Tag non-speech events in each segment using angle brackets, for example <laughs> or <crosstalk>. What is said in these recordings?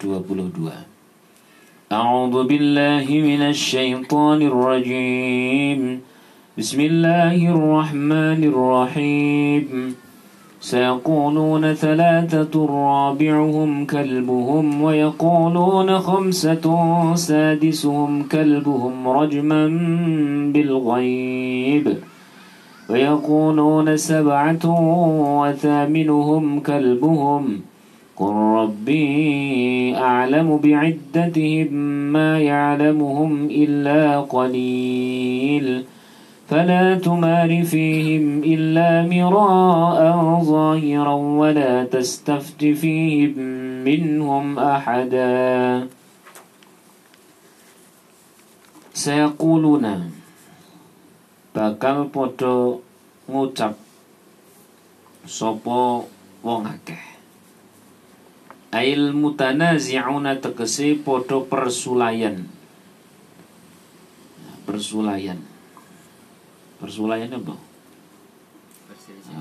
ke-22 A'udzu billahi minasy syaithanir rajim. Bismillahirrahmanirrahim. سيقولون ثلاثة رابعهم كلبهم ويقولون خمسة سادسهم كلبهم رجما بالغيب ويقولون سبعة وثامنهم كلبهم قل ربي أعلم بعدتهم ما يعلمهم إلا قليل فلا تمار فيهم إلا مراء ظاهرا ولا تستفت فيهم منهم أحدا سيقولون bakal podo ngucap sopo wong akeh Ail mutanazi'una tegese podo persulayan. Persulayan. Persulayan apa?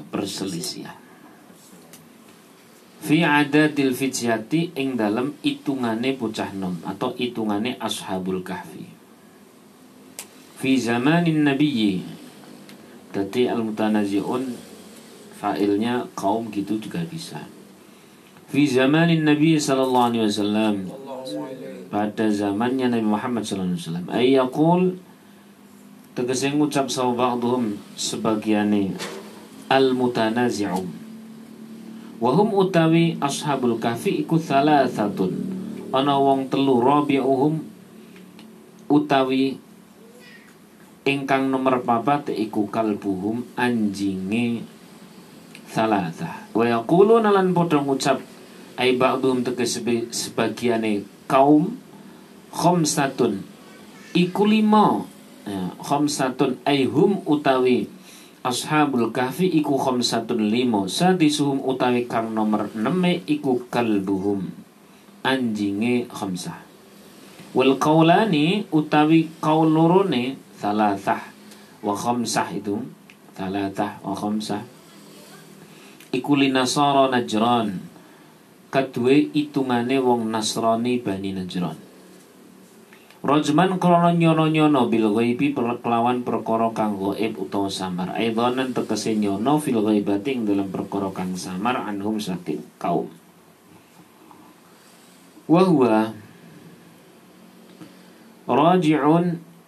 Perselisihan. Fi adadil fijati ing dalam itungane bocah nom atau itungane ashabul kahfi. Fi zamanin nabiyyi. Jadi al-mutanazi'un fa'ilnya kaum gitu juga bisa Fi zamanin Nabi sallallahu alaihi wasallam. Pada zamannya Nabi Muhammad sallallahu alaihi wasallam. Ay yaqul tegese ngucap sawa ba'dhum sebagiane al-mutanazi'un. Wahum utawi ashabul kahfi iku thalathatun. Ana wong telu rabi'uhum utawi ingkang nomor papat iku kalbuhum anjinge salasa wa yaquluna lan padha ngucap ai ba'dhum tegese sebagiane kaum khamsatun iku lima. Ya, ai hum utawi ashabul kahfi iku khamsatun limo sadisuhum utawi kang nomor 6 iku kalbuhum. Anjinge khamsah wal qaulani utawi qaul lorone salasah wa khamsah itu salasah wa khamsah iku linasara najran kadue itungane wong nasrani bani najran Rajman krono nyono-nyono bil ghaibi kelawan perkara kang gaib utawa samar. Aidhanan tegese nyono fil ghaibati dalam perkara kang samar anhum saking kaum. Wa huwa raji'un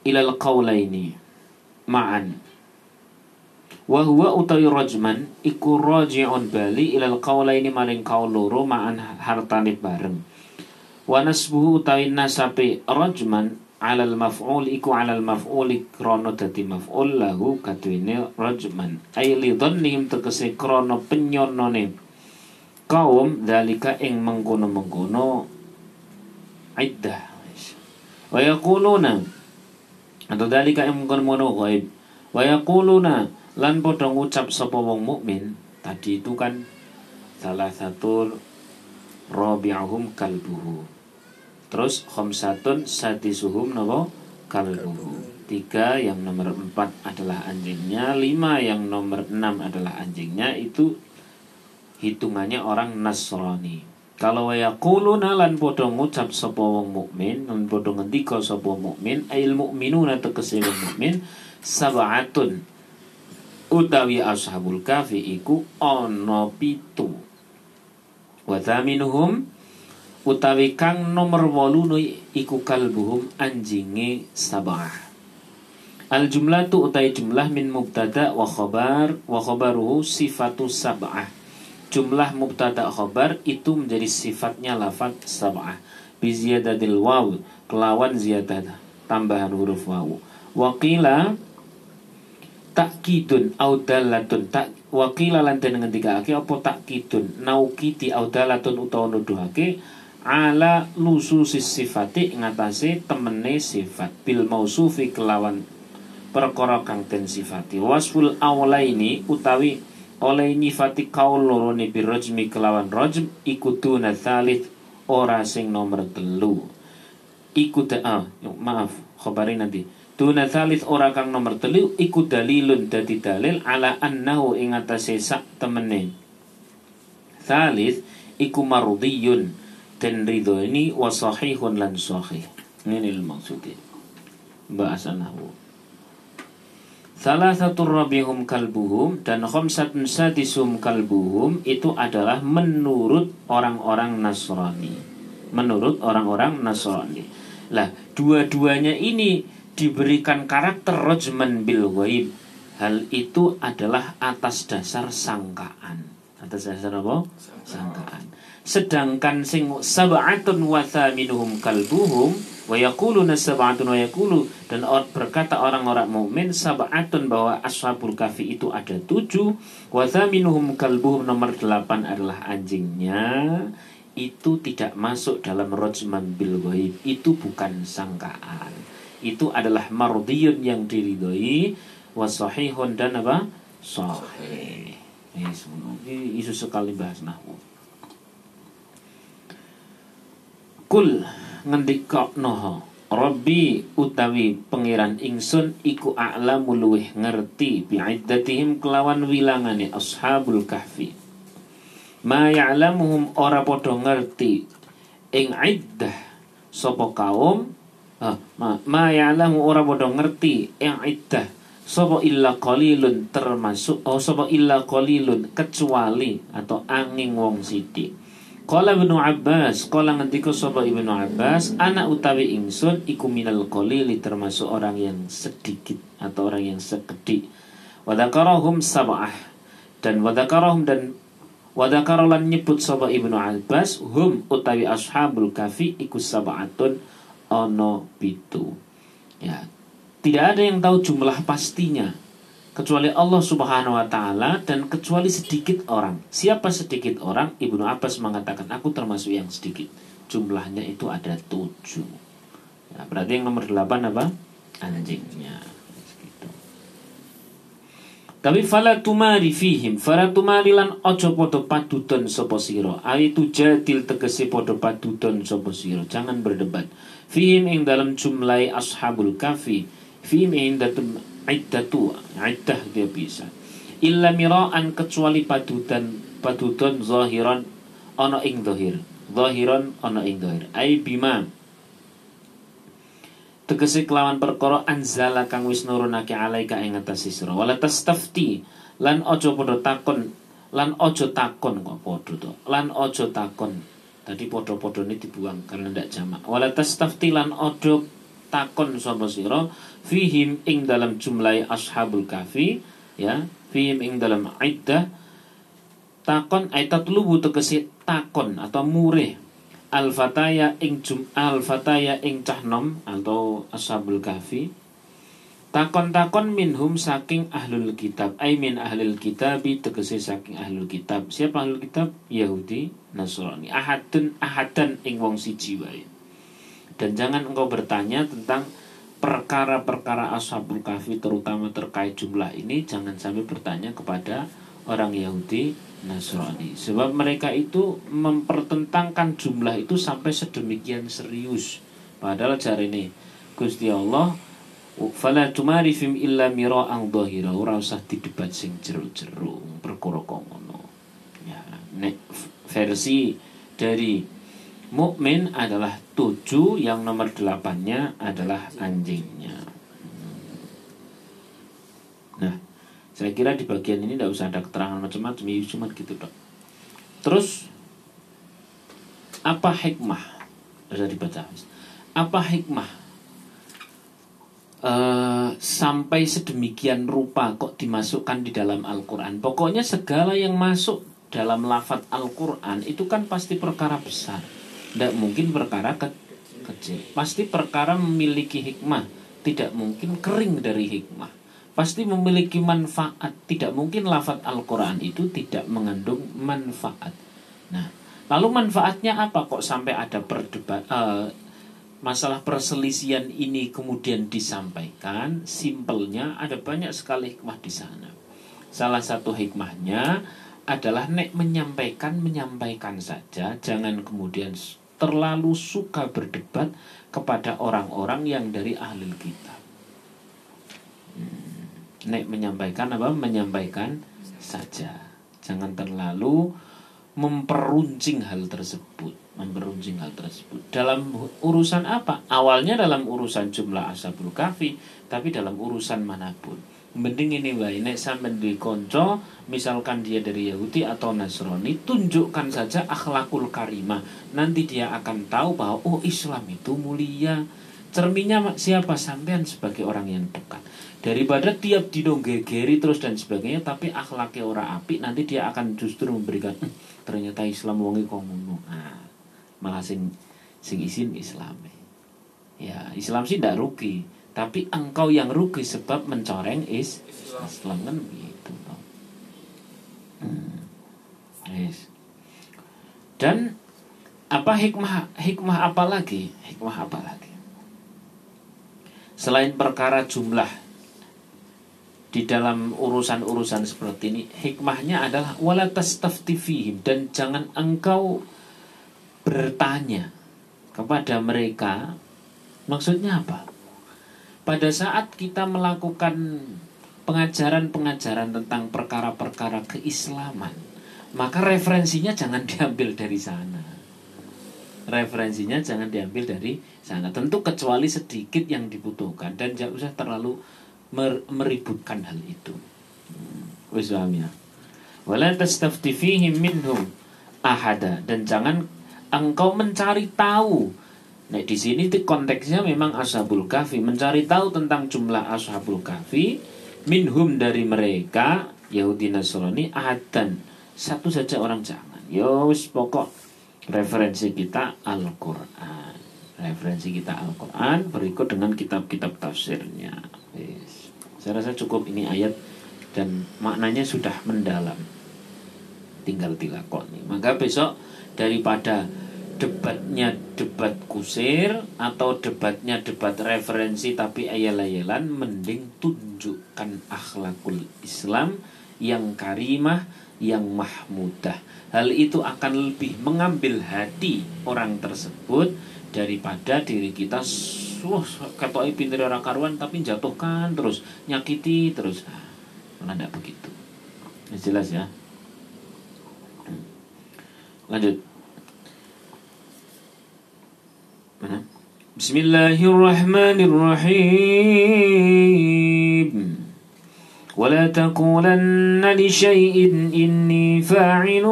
ilal qawlaini ma'an wa huwa utawi rajman iku raji'un bali ilal qawlaini maring kaul loro ma'an hartane bareng. Wa nasbuhu utawi nasabe rajman alal maf'ul iku alal maf'ul krono dadi maf'ul lahu kadwene rajman. Ay li dhannihim tegese krono penyonone kaum dalika ing mengkono-mengkono iddah. Wa yaquluna atau dalika yang mengkono gaib wa yaquluna lan padha ngucap sapa wong mukmin tadi itu kan salah satu rabi'ahum kalbuhu. Terus khamsatun sadisuhum napa? Kalbuhu. Tiga yang nomor empat adalah anjingnya lima yang nomor enam adalah anjingnya itu hitungannya orang Nasrani. Kalau yaquluna lan padha ngucap sapa wong mukmin lan padha ngendika sapa mukmin ail mukminuna tegese wong mukmin sab'atun utawi ashabul kafi iku ana pitu. Wa thaminuhum utawi kang nomor 8 iku kalbuhum anjinge sab'ah. Al jumlatu utai jumlah min mubtada wa khabar wa khabaruhu sifatu sab'ah. Jumlah mubtada khobar itu menjadi sifatnya lafaz sab'ah. Biziyadatil waw kelawan ziyadah tambahan huruf waw. Waqila takkidun audalatun. Tak waqila lan den ngendikake apa takkidun naukiti audalatun utawa nuduhake ala lususis sifati ngatasi temene sifat. Bil mausufi kelawan perkara kang den sifati. Wasful awlaini utawi oleh nyifati kaul loro ni birojmi kelawan rojm ikutuna thalith ora sing nomor telu. Ikut ah maaf khabarin nanti tuna thalith ora kang nomor telu ikut dalilun dadi dalil ala annahu ing atase sak temene thalith iku marudiyun dan ridho ini wasahihun lan sahih ini maksudnya bahasa nahwu Salah satu rabihum kalbuhum dan khamsatun sadisum kalbuhum itu adalah menurut orang-orang Nasrani. Menurut orang-orang Nasrani. Lah, dua-duanya ini diberikan karakter rojman bil ghaib. Hal itu adalah atas dasar sangkaan. Atas dasar apa? Sangkaan. Sedangkan sing sab'atun wa thaminuhum kalbuhum wa yaquluna sab'atun wa yaqulu dan berkata orang-orang mukmin sab'atun bahwa ashabul kafi itu ada tujuh wa thaminuhum kalbuhum nomor delapan adalah anjingnya itu tidak masuk dalam rojman bil ghaib itu bukan sangkaan itu adalah mardiyun yang diridhoi wasahihun dan apa? Sahih. Ini isu sekali bahas nahwu. Kul noho Robbi utawi pangeran ingsun iku a'lamu luweh ngerti bi'iddatihim kelawan wilangane ashabul kahfi. Ma ya'lamuhum ora padha ngerti ing iddah sapa kaum ma, ma ya'lamu ora padha ngerti ing iddah. Sapa illa qalilun termasuk oh sapa illa qalilun kecuali atau angin wong sithik Kala Ibnu Abbas, kala ngendika sapa Ibnu Abbas, anak utawi ingsun iku minal qalili termasuk orang yang sedikit atau orang yang sekedik. Wadakarahum sab'ah. Dan wadakarahum dan wadakarolan nyebut sapa Ibnu Abbas hum utawi ashabul kafi iku sab'atun ono pitu. Ya, tidak ada yang tahu jumlah pastinya kecuali Allah Subhanahu wa taala dan kecuali sedikit orang. Siapa sedikit orang? Ibnu Abbas mengatakan aku termasuk yang sedikit. Jumlahnya itu ada tujuh. Ya, berarti yang nomor delapan apa? Anjingnya. Gitu. Tapi fala tumari fihim, fala tumari lan ojo podo paduton sopo siro. Aitu jadil tegesi podo paduton sopo siro. Jangan berdebat. Fihim ing dalam jumlah ashabul kafi. Fihim ing dalam iddatu iddah dia bisa. Illa miraan kecuali padutan padutan zahiran ana ing zahir. Zahiran ana ing zahir. Ai bima. Tegese kelawan perkara anzala kang wis nurunake alaika ing atas sira. Wala tastafti. Lan aja padha takon lan aja takon kok padha to. Lan aja takon tadi padha-padha ini dibuang karena ndak jamak. Wala tastafti lan aja takon sapa sira fihim ing dalam jumlah ashabul kafi ya fihim ing dalam iddah takon aitat lubu tegesi takon atau murih. Al fataya ing jum al fataya ing cahnom atau ashabul kafi takon-takon minhum saking ahlul kitab. Ay min ahlul kitabi tegesi saking ahlul kitab. Siapa ahlul kitab? Yahudi Nasrani. Ahadun ahadan ing wong siji wae. Dan jangan engkau bertanya tentang perkara-perkara ashabul kahfi terutama terkait jumlah ini. Jangan sampai bertanya kepada orang Yahudi Nasrani. Sebab mereka itu mempertentangkan jumlah itu sampai sedemikian serius. Padahal cari ini Gusti Allah fala tumari fim illa mira'an dhahira. Ora usah didebat sing jero-jero perkara ngono. Ya nek versi dari mukmin adalah tujuh yang nomor delapannya adalah anjingnya. Nah saya kira di bagian ini tidak usah ada keterangan macam-macam. Ya cuma gitu dok. Terus apa hikmah? Bisa dibaca apa hikmah uh, sampai sedemikian rupa kok dimasukkan di dalam Al-Quran pokoknya segala yang masuk dalam lafat Al-Quran itu kan pasti perkara besar tidak mungkin perkara ke kecil. Pasti perkara memiliki hikmah. Tidak mungkin kering dari hikmah. Pasti memiliki manfaat. Tidak mungkin lafat Al-Quran itu tidak mengandung manfaat. Nah, lalu manfaatnya apa kok sampai ada perdebat uh, masalah perselisihan ini kemudian disampaikan? Simpelnya ada banyak sekali hikmah di sana. Salah satu hikmahnya adalah nek menyampaikan menyampaikan saja, jangan kemudian terlalu suka berdebat kepada orang-orang yang dari ahli kitab. Hmm. Nek menyampaikan apa? Menyampaikan saja. Jangan terlalu memperuncing hal tersebut. Memperunjing hal tersebut. Dalam urusan apa? Awalnya dalam urusan jumlah ashabul kafi, tapi dalam urusan mana pun. Mending ini wae nek sampean duwe kanca, misalkan dia dari Yahudi atau Nasrani, tunjukkan saja akhlakul karimah. Nanti dia akan tahu bahwa oh Islam itu mulia. Cerminnya siapa sampean sebagai orang yang dekat. Daripada tiap dino gegeri terus dan sebagainya tapi akhlaknya orang api, nanti dia akan justru memberikan hm, ternyata Islam wongi kok ngono. Nah, malah sing sing isin Islam. Ya, Islam sih tidak rugi tapi engkau yang rugi sebab mencoreng is Islam, kan gitu hmm. yes. dan apa hikmah hikmah apa lagi hikmah apa lagi selain perkara jumlah di dalam urusan-urusan seperti ini hikmahnya adalah wala tastaftifihim dan jangan engkau bertanya kepada mereka maksudnya apa pada saat kita melakukan pengajaran-pengajaran tentang perkara-perkara keislaman, maka referensinya jangan <laughs> diambil dari sana. Referensinya jangan diambil dari sana. Tentu kecuali sedikit yang dibutuhkan dan jangan usah terlalu mer meributkan hal itu. Wis ya. Wala minhum ahada dan jangan engkau mencari tahu Nah di sini konteksnya memang ashabul kahfi mencari tahu tentang jumlah ashabul kahfi minhum dari mereka Yahudi Nasrani adan satu saja orang jangan. Yos ya pokok referensi kita Al-Quran. Referensi kita Al-Quran berikut dengan kitab-kitab tafsirnya. Yes. Saya rasa cukup ini ayat dan maknanya sudah mendalam. Tinggal dilakoni. Maka besok daripada debatnya debat kusir atau debatnya debat referensi tapi ayal-ayalan mending tunjukkan akhlakul Islam yang karimah yang mahmudah. Hal itu akan lebih mengambil hati orang tersebut daripada diri kita wah ketoi pinter orang karuan tapi jatuhkan terus nyakiti terus. Nah, tidak begitu. Jelas ya lanjut بسم الله الرحمن الرحيم ولا تقولن لشيء إني فاعل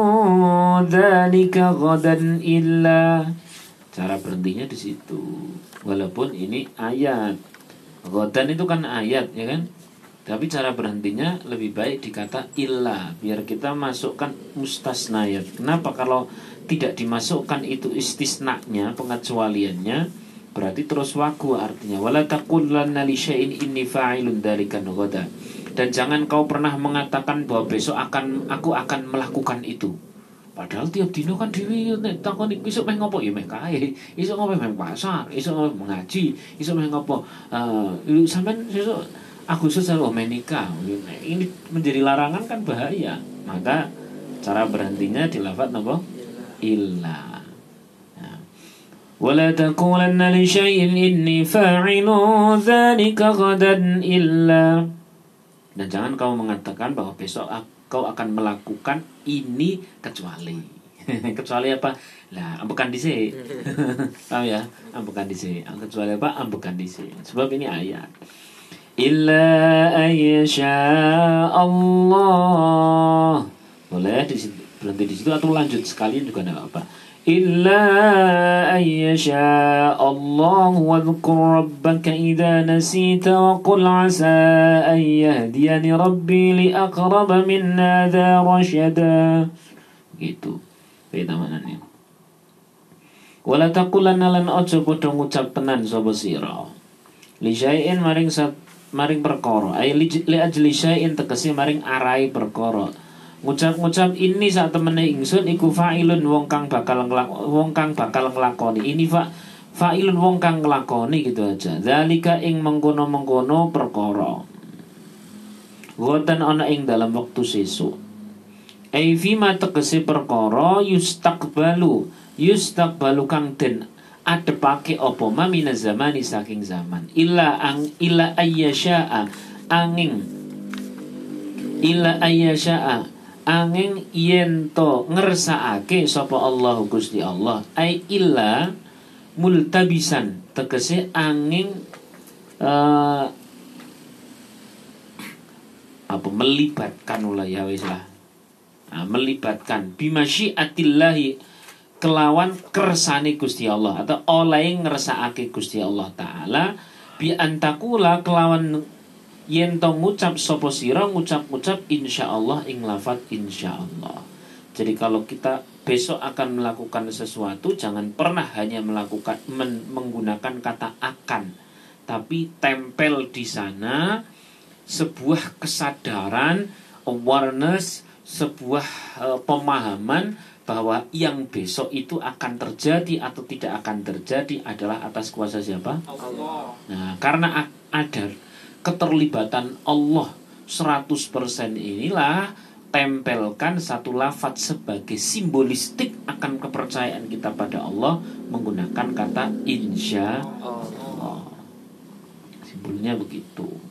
ذلك غدا إلا cara berhentinya di situ walaupun ini ayat Godan itu kan ayat ya kan Tapi cara berhentinya lebih baik dikata illa biar kita masukkan mustasnayat. Kenapa? Kalau tidak dimasukkan itu istisnanya pengecualiannya berarti terus waku artinya. Wala taqulanna li syai'in inni fa'ilun dzalika ghada dan jangan kau pernah mengatakan bahwa besok akan aku akan melakukan itu. Padahal tiap dino kan dhewe nek takoni besok meh ngopo? Ya meh kae. Esuk ngopo meh pasar? Esuk ngopo mengaji esuk meh ngopo uh, sampean besok Agustus selalu menikah ini menjadi larangan kan bahaya maka cara berhentinya di lafaz napa illa ولا تقولن لشيء إني فاعل ذلك غدا إلا dan jangan kau mengatakan bahwa besok kau akan melakukan ini kecuali <laughs> kecuali apa lah ambekan di sini paham ya <laughs> ambekan di sini kecuali apa ambekan di sini sebab ini ayat illa ayyasha Allah boleh di situ, berhenti di situ atau lanjut sekalian juga tidak apa-apa. Illa ayyasha Allah wa dhkur rabbaka idha nasita wa qul asa an rabbi li aqraba min hadha rasyada gitu beda maknanya. Wala taqulanna lan ojo padha ucap penan sapa sira. Li syai'in maring satu maring perkara. Ay li ajli syai'in tegese maring arai perkara. Ngucap-ngucap ini saat temene ingsun iku fa'ilun wong kang bakal wong kang bakal nglakoni. Ini fa fa'ilun wong kang nglakoni gitu aja. Zalika ing mengkono-mengkono perkara. Gotan ana ing dalam waktu sesuk. Ai fima tegese perkara yustaqbalu. Yustaqbalu kang den adepake apa? Ma zamani saking zaman. Illa ang illa ayyasha'a. Angin. Illa ayyasha'a. Angin yen to ngersakake sapa Allah Gusti Allah. Ai illa multabisan. Tegese angin uh, apa melibatkan ulah ya wis lah. Nah, melibatkan. Bimasyiatillahi kelawan kersane Gusti Allah atau oleh ngersakake Gusti Allah taala bi antakula kelawan yen to ngucap sapa sira ngucap-ngucap insyaallah ing lafat insyaallah. Jadi kalau kita besok akan melakukan sesuatu jangan pernah hanya melakukan men, menggunakan kata akan tapi tempel di sana sebuah kesadaran, awareness, sebuah uh, pemahaman bahwa yang besok itu akan terjadi atau tidak akan terjadi adalah atas kuasa siapa? Allah. Nah, karena ada keterlibatan Allah 100% inilah tempelkan satu lafat sebagai simbolistik akan kepercayaan kita pada Allah menggunakan kata insya Allah. Simbolnya begitu.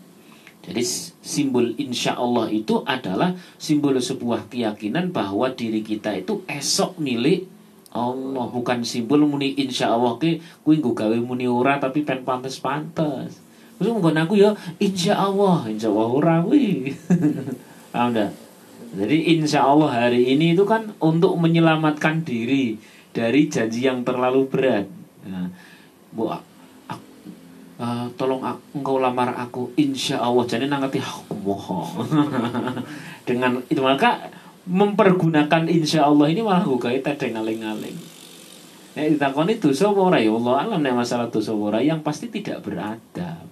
Jadi simbol insya Allah itu adalah simbol sebuah keyakinan bahwa diri kita itu esok milik Allah bukan simbol muni insya Allah kui gue gawe muni ora tapi pen pantas pantas. Terus mungkin aku ya insya Allah insya Allah ora. <laughs> Paham Jadi insya Allah hari ini itu kan untuk menyelamatkan diri dari janji yang terlalu berat. Nah, uh, tolong aku, engkau lamar aku insya Allah jadi nangati aku mohon <laughs> dengan itu maka mempergunakan insya Allah ini malah gue kait ada ngaling-ngaling ya ditakoni dosa ora? Ya Allah alam nih masalah dosa ora yang pasti tidak beradab.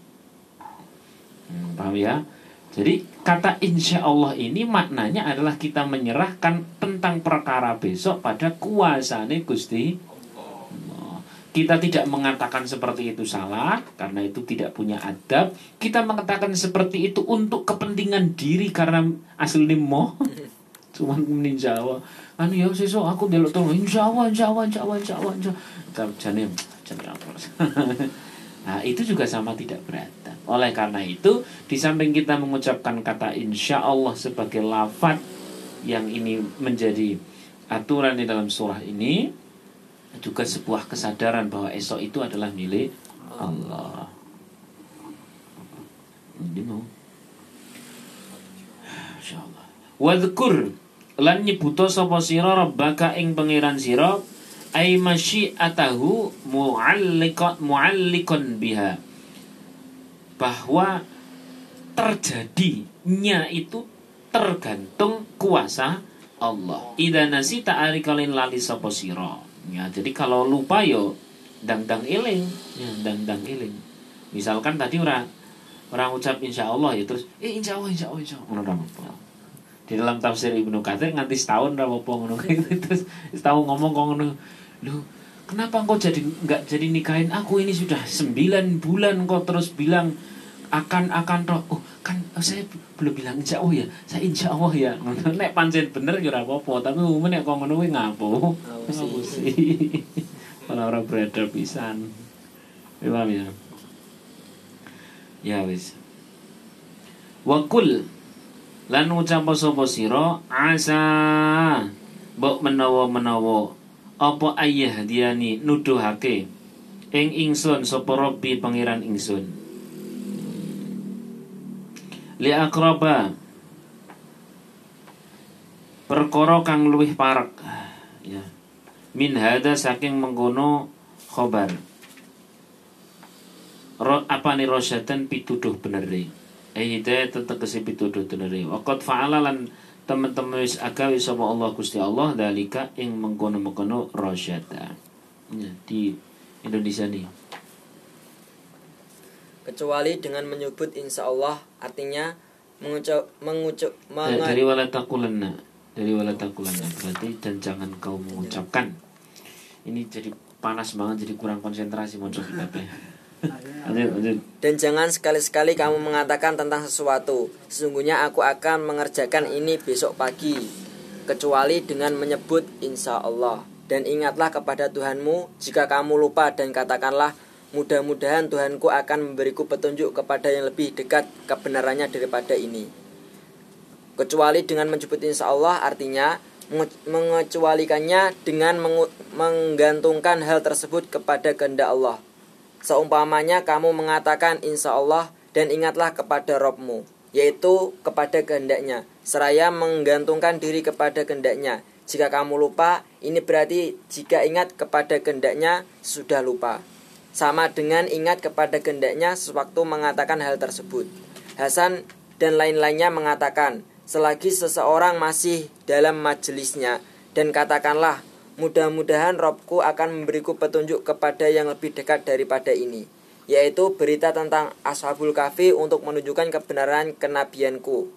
Hmm, paham ya? Jadi kata insya Allah ini maknanya adalah kita menyerahkan tentang perkara besok pada kuasane Gusti kita tidak mengatakan seperti itu salah karena itu tidak punya adab. Kita mengatakan seperti itu untuk kepentingan diri karena asli mau <laughs> cuman menjawab anu ya sesuk aku delok tolong insya Allah insya Allah insya Allah insya Allah insya Allah jane <laughs> nah itu juga sama tidak beradab. Oleh karena itu di samping kita mengucapkan kata insya Allah sebagai lafat yang ini menjadi aturan di dalam surah ini juga sebuah kesadaran bahwa esok itu adalah milik Allah. Ini mau. Lan nyebuto sapa sira rabbaka ing pangeran sira ai masyiatahu mu'alliqan mu'alliqan biha. Bahwa terjadinya itu tergantung kuasa Allah. Ida nasi ta'arikalin lali sapa sira ya jadi kalau lupa yo dang-dang iling. Ya. Dang-dang iling. Misalkan tadi orang orang ucap insya Allah ya terus eh insya Allah insya Allah insya Allah. Di dalam tafsir Ibnu Katsir nganti setahun ra apa ngono. <laughs> Terus setahun ngomong kok ngono lu kenapa engkau jadi nggak jadi nikahin aku? Ini sudah sembilan bulan kok terus bilang akan akan roh. Oh kan oh, saya belum bilang insya Allah ya. Saya insya Allah ya. <laughs> Nek pancen bener ya apa-apa. Tapi umumnya nek kok ngono kuwi ngapo <laughs> ngapo sih? Malah <laughs> ora beredar pisan. Paham ya? Ya wis. Wakul lan ucap sapa sira? Asa. Mbok menawa-menawa apa ayah diani nuduhake? Ing ingsun sapa Rabbi pangeran ingsun li akraba perkara kang luwih parek. Ya. Min hada saking mengkono khobar. Ro, apa nih rosyatan pituduh bener deh eh hidayah tegesi pituduh bener deh wakot fa'ala lan teman-teman wis agawi sama Allah Gusti Allah dalika ing mengkono mengkono rosyata ya, di Indonesia nih kecuali dengan menyebut insya Allah artinya mengucap mengucap menga... dari wala takulanna dari wala takulanna berarti dan jangan kau mengucapkan. Ini jadi panas banget jadi kurang konsentrasi mau coba dan jangan sekali-sekali kamu mengatakan tentang sesuatu. Sesungguhnya aku akan mengerjakan ini besok pagi kecuali dengan menyebut insya Allah. Dan ingatlah kepada Tuhanmu jika kamu lupa dan katakanlah Mudah-mudahan Tuhanku akan memberiku petunjuk kepada yang lebih dekat kebenarannya daripada ini. Kecuali dengan menyebut insya Allah artinya mengecualikannya dengan menggantungkan hal tersebut kepada kehendak Allah. Seumpamanya kamu mengatakan insya Allah dan ingatlah kepada Robmu, yaitu kepada kehendaknya, seraya menggantungkan diri kepada kehendaknya. Jika kamu lupa, ini berarti jika ingat kepada kehendaknya sudah lupa. Sama dengan ingat kepada kehendaknya sewaktu mengatakan hal tersebut. Hasan dan lain-lainnya mengatakan, selagi seseorang masih dalam majelisnya dan katakanlah mudah-mudahan Robku akan memberiku petunjuk kepada yang lebih dekat daripada ini yaitu berita tentang Ashabul Kahfi untuk menunjukkan kebenaran kenabianku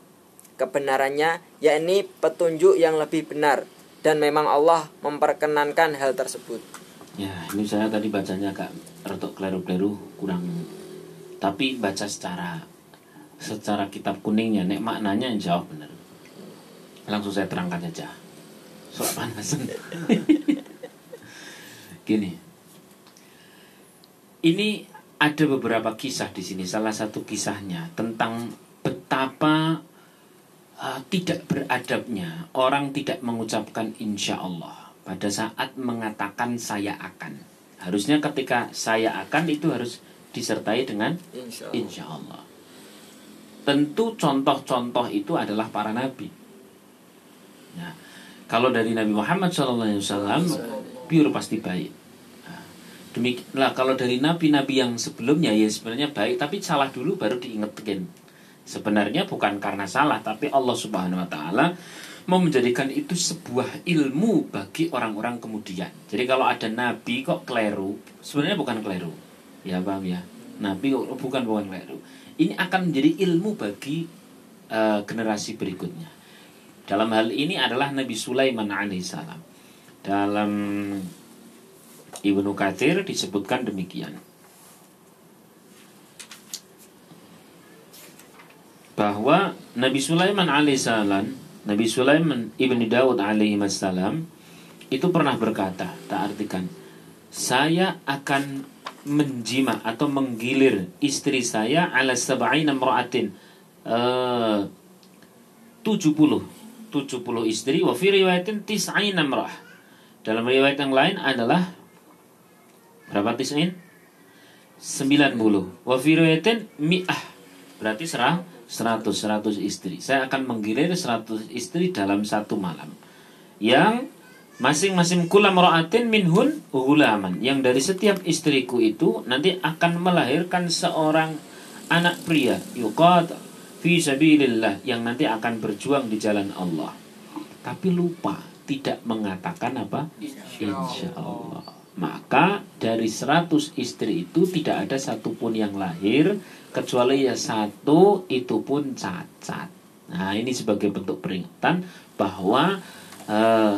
kebenarannya yakni petunjuk yang lebih benar dan memang Allah memperkenankan hal tersebut ya ini saya tadi bacanya agak rotok kleru-kleru kurang. Tapi baca secara secara kitab kuningnya nek maknanya yang jawab benar langsung saya terangkan saja. Soal panasan <laughs> gini. Ini ada beberapa kisah di sini. Salah satu kisahnya tentang betapa uh, tidak beradabnya orang tidak mengucapkan insya Allah pada saat mengatakan saya akan harusnya ketika saya akan itu harus disertai dengan insya Allah tentu contoh-contoh itu adalah para nabi. Ya. Kalau dari Nabi Muhammad SAW, pure pasti baik. Nah, demikianlah kalau dari nabi-nabi yang sebelumnya ya sebenarnya baik, tapi salah dulu baru diingatkan. Sebenarnya bukan karena salah, tapi Allah Subhanahu Wa Taala mau menjadikan itu sebuah ilmu bagi orang-orang kemudian. Jadi kalau ada nabi kok keliru, sebenarnya bukan keliru. Ya paham ya? Nabi bukan bukan keliru ini akan menjadi ilmu bagi uh, generasi berikutnya. Dalam hal ini adalah Nabi Sulaiman alaihissalam. Dalam Ibnu Katsir disebutkan demikian. Bahwa Nabi Sulaiman alaihissalam, Nabi Sulaiman ibni Daud alaihissalam itu pernah berkata, tak artikan, saya akan menjima atau menggilir istri saya ala sab'ina mra'atin uh, 70 70 istri wa fi riwayatin tis'ina dalam riwayat yang lain adalah berapa tis'in? 90 wa fi riwayatin mi'ah. Berarti serah 100 100 istri. Saya akan menggilir 100 istri dalam satu malam. Yang masing-masing kula mra'atin minhun hulaman yang dari setiap istriku itu nanti akan melahirkan seorang anak pria. Yuqat fi sabilillah. Yang nanti akan berjuang di jalan Allah. Tapi lupa tidak mengatakan apa? Insya Allah maka dari 100 istri itu tidak ada satupun yang lahir kecuali ya satu itu pun cacat. Nah ini sebagai bentuk peringatan bahwa uh,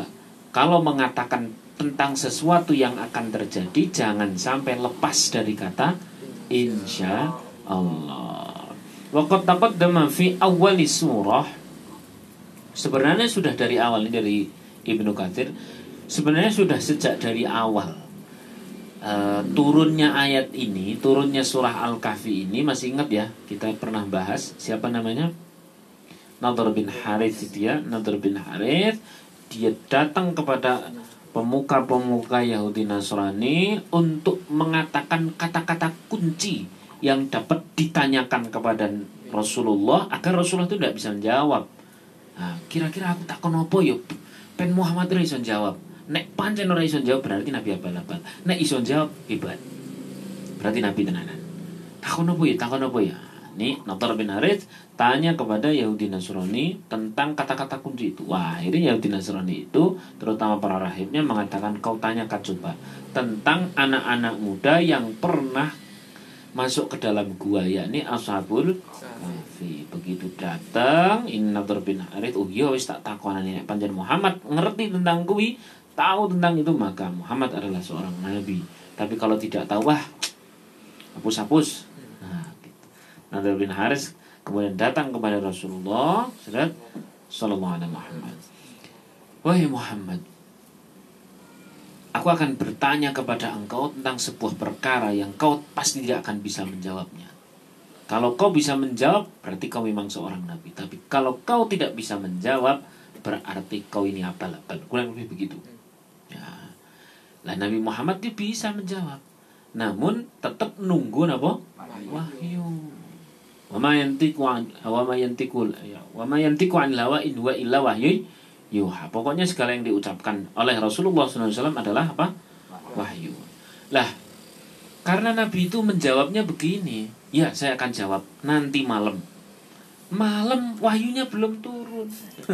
kalau mengatakan tentang sesuatu yang akan terjadi jangan sampai lepas dari kata insya Allah. Waqat taqaddama fi awali surah. Sebenarnya sudah dari awal ini dari Ibnu Katsir sebenarnya sudah sejak dari awal uh, turunnya ayat ini, turunnya surah Al-Kahfi ini masih ingat ya? Kita pernah bahas siapa namanya? Nadhr bin Harith itu ya, Nadhr bin Harith dia datang kepada pemuka-pemuka Yahudi Nasrani untuk mengatakan kata-kata kunci yang dapat ditanyakan kepada Rasulullah agar Rasulullah itu tidak bisa menjawab. Nah, kira-kira aku tak konopo yuk. Pen Muhammad itu jawab. Nek pancen ora iso jawab berarti Nabi abal-abal. Nek iso jawab hebat. Berarti Nabi tenanan. Takon apa ya? Takon apa ya? Ini Notor bin Harith tanya kepada Yahudi Nasrani tentang kata-kata kunci itu. Wah, ini Yahudi Nasrani itu, terutama para rahibnya mengatakan kau tanyakan coba tentang anak-anak muda yang pernah masuk ke dalam gua yakni Ashabul Kahfi. Begitu datang ini Notor bin Harith, oh iya wis tak ini panjang Muhammad ngerti tentang kui, tahu tentang itu maka Muhammad adalah seorang nabi. Tapi kalau tidak tahu wah hapus-hapus Nadir bin Haris kemudian datang kepada Rasulullah Sallallahu Alaihi Muhammad. Wahai Muhammad, aku akan bertanya kepada engkau tentang sebuah perkara yang kau pasti tidak akan bisa menjawabnya. Kalau kau bisa menjawab, berarti kau memang seorang nabi. Tapi kalau kau tidak bisa menjawab, berarti kau ini abal-abal. Kurang lebih begitu. Ya. Lah Nabi Muhammad dia bisa menjawab. Namun tetap nunggu apa? Wahyu. Wa ma yantiqu an wa ma yantiqu ya, wa ma yantiqu an hawa in huwa illa wahyu yuha. Pokoknya segala yang diucapkan oleh Rasulullah SAW adalah apa? Wahyu. Lah, karena Nabi itu menjawabnya begini, ya saya akan jawab nanti malam. Malam wahyunya belum turun. <laughs>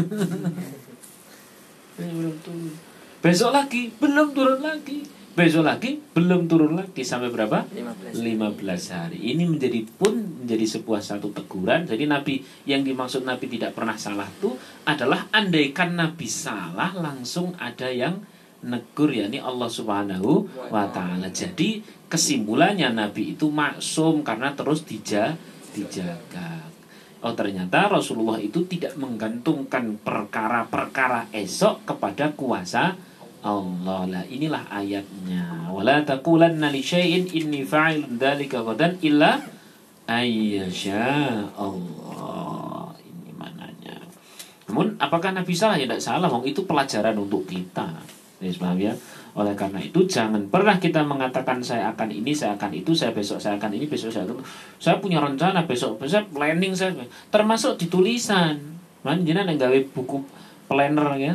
belum turun. Besok lagi belum turun lagi. Besok lagi belum turun lagi sampai berapa? 15 15 hari. Ini menjadi pun menjadi sebuah satu teguran. Jadi Nabi yang dimaksud Nabi tidak pernah salah itu adalah andaikan Nabi salah langsung ada yang negur yakni Allah Subhanahu wa taala. Jadi kesimpulannya Nabi itu maksum karena terus dija dijaga. Oh ternyata Rasulullah itu tidak menggantungkan perkara-perkara esok kepada kuasa Allah. Lah inilah ayatnya. Wala taqulanna li syai'in inni fa'ilun dzalika ghadan illa ayyasha Allah ini mananya namun apakah Nabi salah? Ya tidak salah wong. Itu pelajaran untuk kita. Ya ya? Oleh karena itu jangan pernah kita mengatakan saya akan ini saya akan itu saya besok saya akan ini besok saya akan saya punya rencana besok besok planning saya. Termasuk di tulisan. Kan jenengan gawe buku planner ya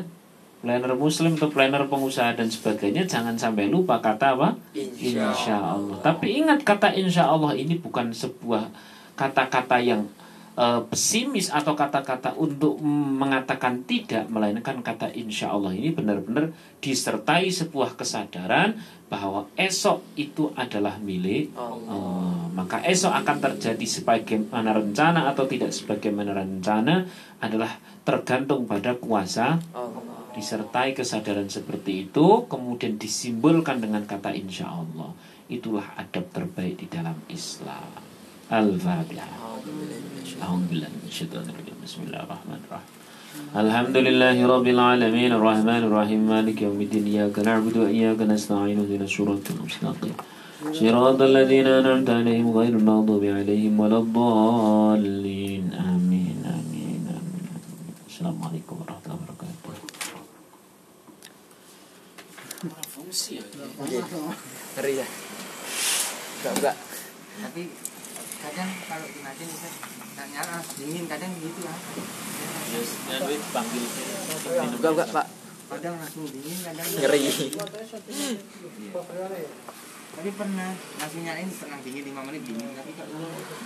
planner muslim atau planner pengusaha dan sebagainya jangan sampai lupa kata apa Insya insya Allah tapi ingat kata insya Allah ini bukan sebuah kata-kata yang eh, pesimis atau kata-kata untuk mengatakan tidak melainkan kata insya Allah ini benar-benar disertai sebuah kesadaran bahwa esok itu adalah milik Allah. Oh, maka esok akan terjadi sebagaimana rencana atau tidak sebagaimana rencana adalah tergantung pada kuasa Allah disertai kesadaran seperti itu kemudian disimbolkan dengan kata insya Allah itulah adab terbaik di dalam Islam Al-Fatihah Alhamdulillah Bismillahirrahmanirrahim Alhamdulillahi Rabbil Alamin Ar-Rahman Ar-Rahim Malik Yawmiddin Iyaka na'budu wa iyaka nasta'in Uhdina suratul mustaqim صراط الذين أنعمت عليهم غير المغضوب عليهم ولا الضالين آمين آمين آمين السلام عليكم ورحمة الله وبركاته Ngeri ya. Enggak, enggak. tapi kadang kalau dimatiin bisa nyala dingin kadang gitu ya panggil Enggak, enggak, Pak. kadang langsung dingin kadang Ngeri. tapi pernah langsung nyalain pernah dingin 5 menit dingin tapi kalau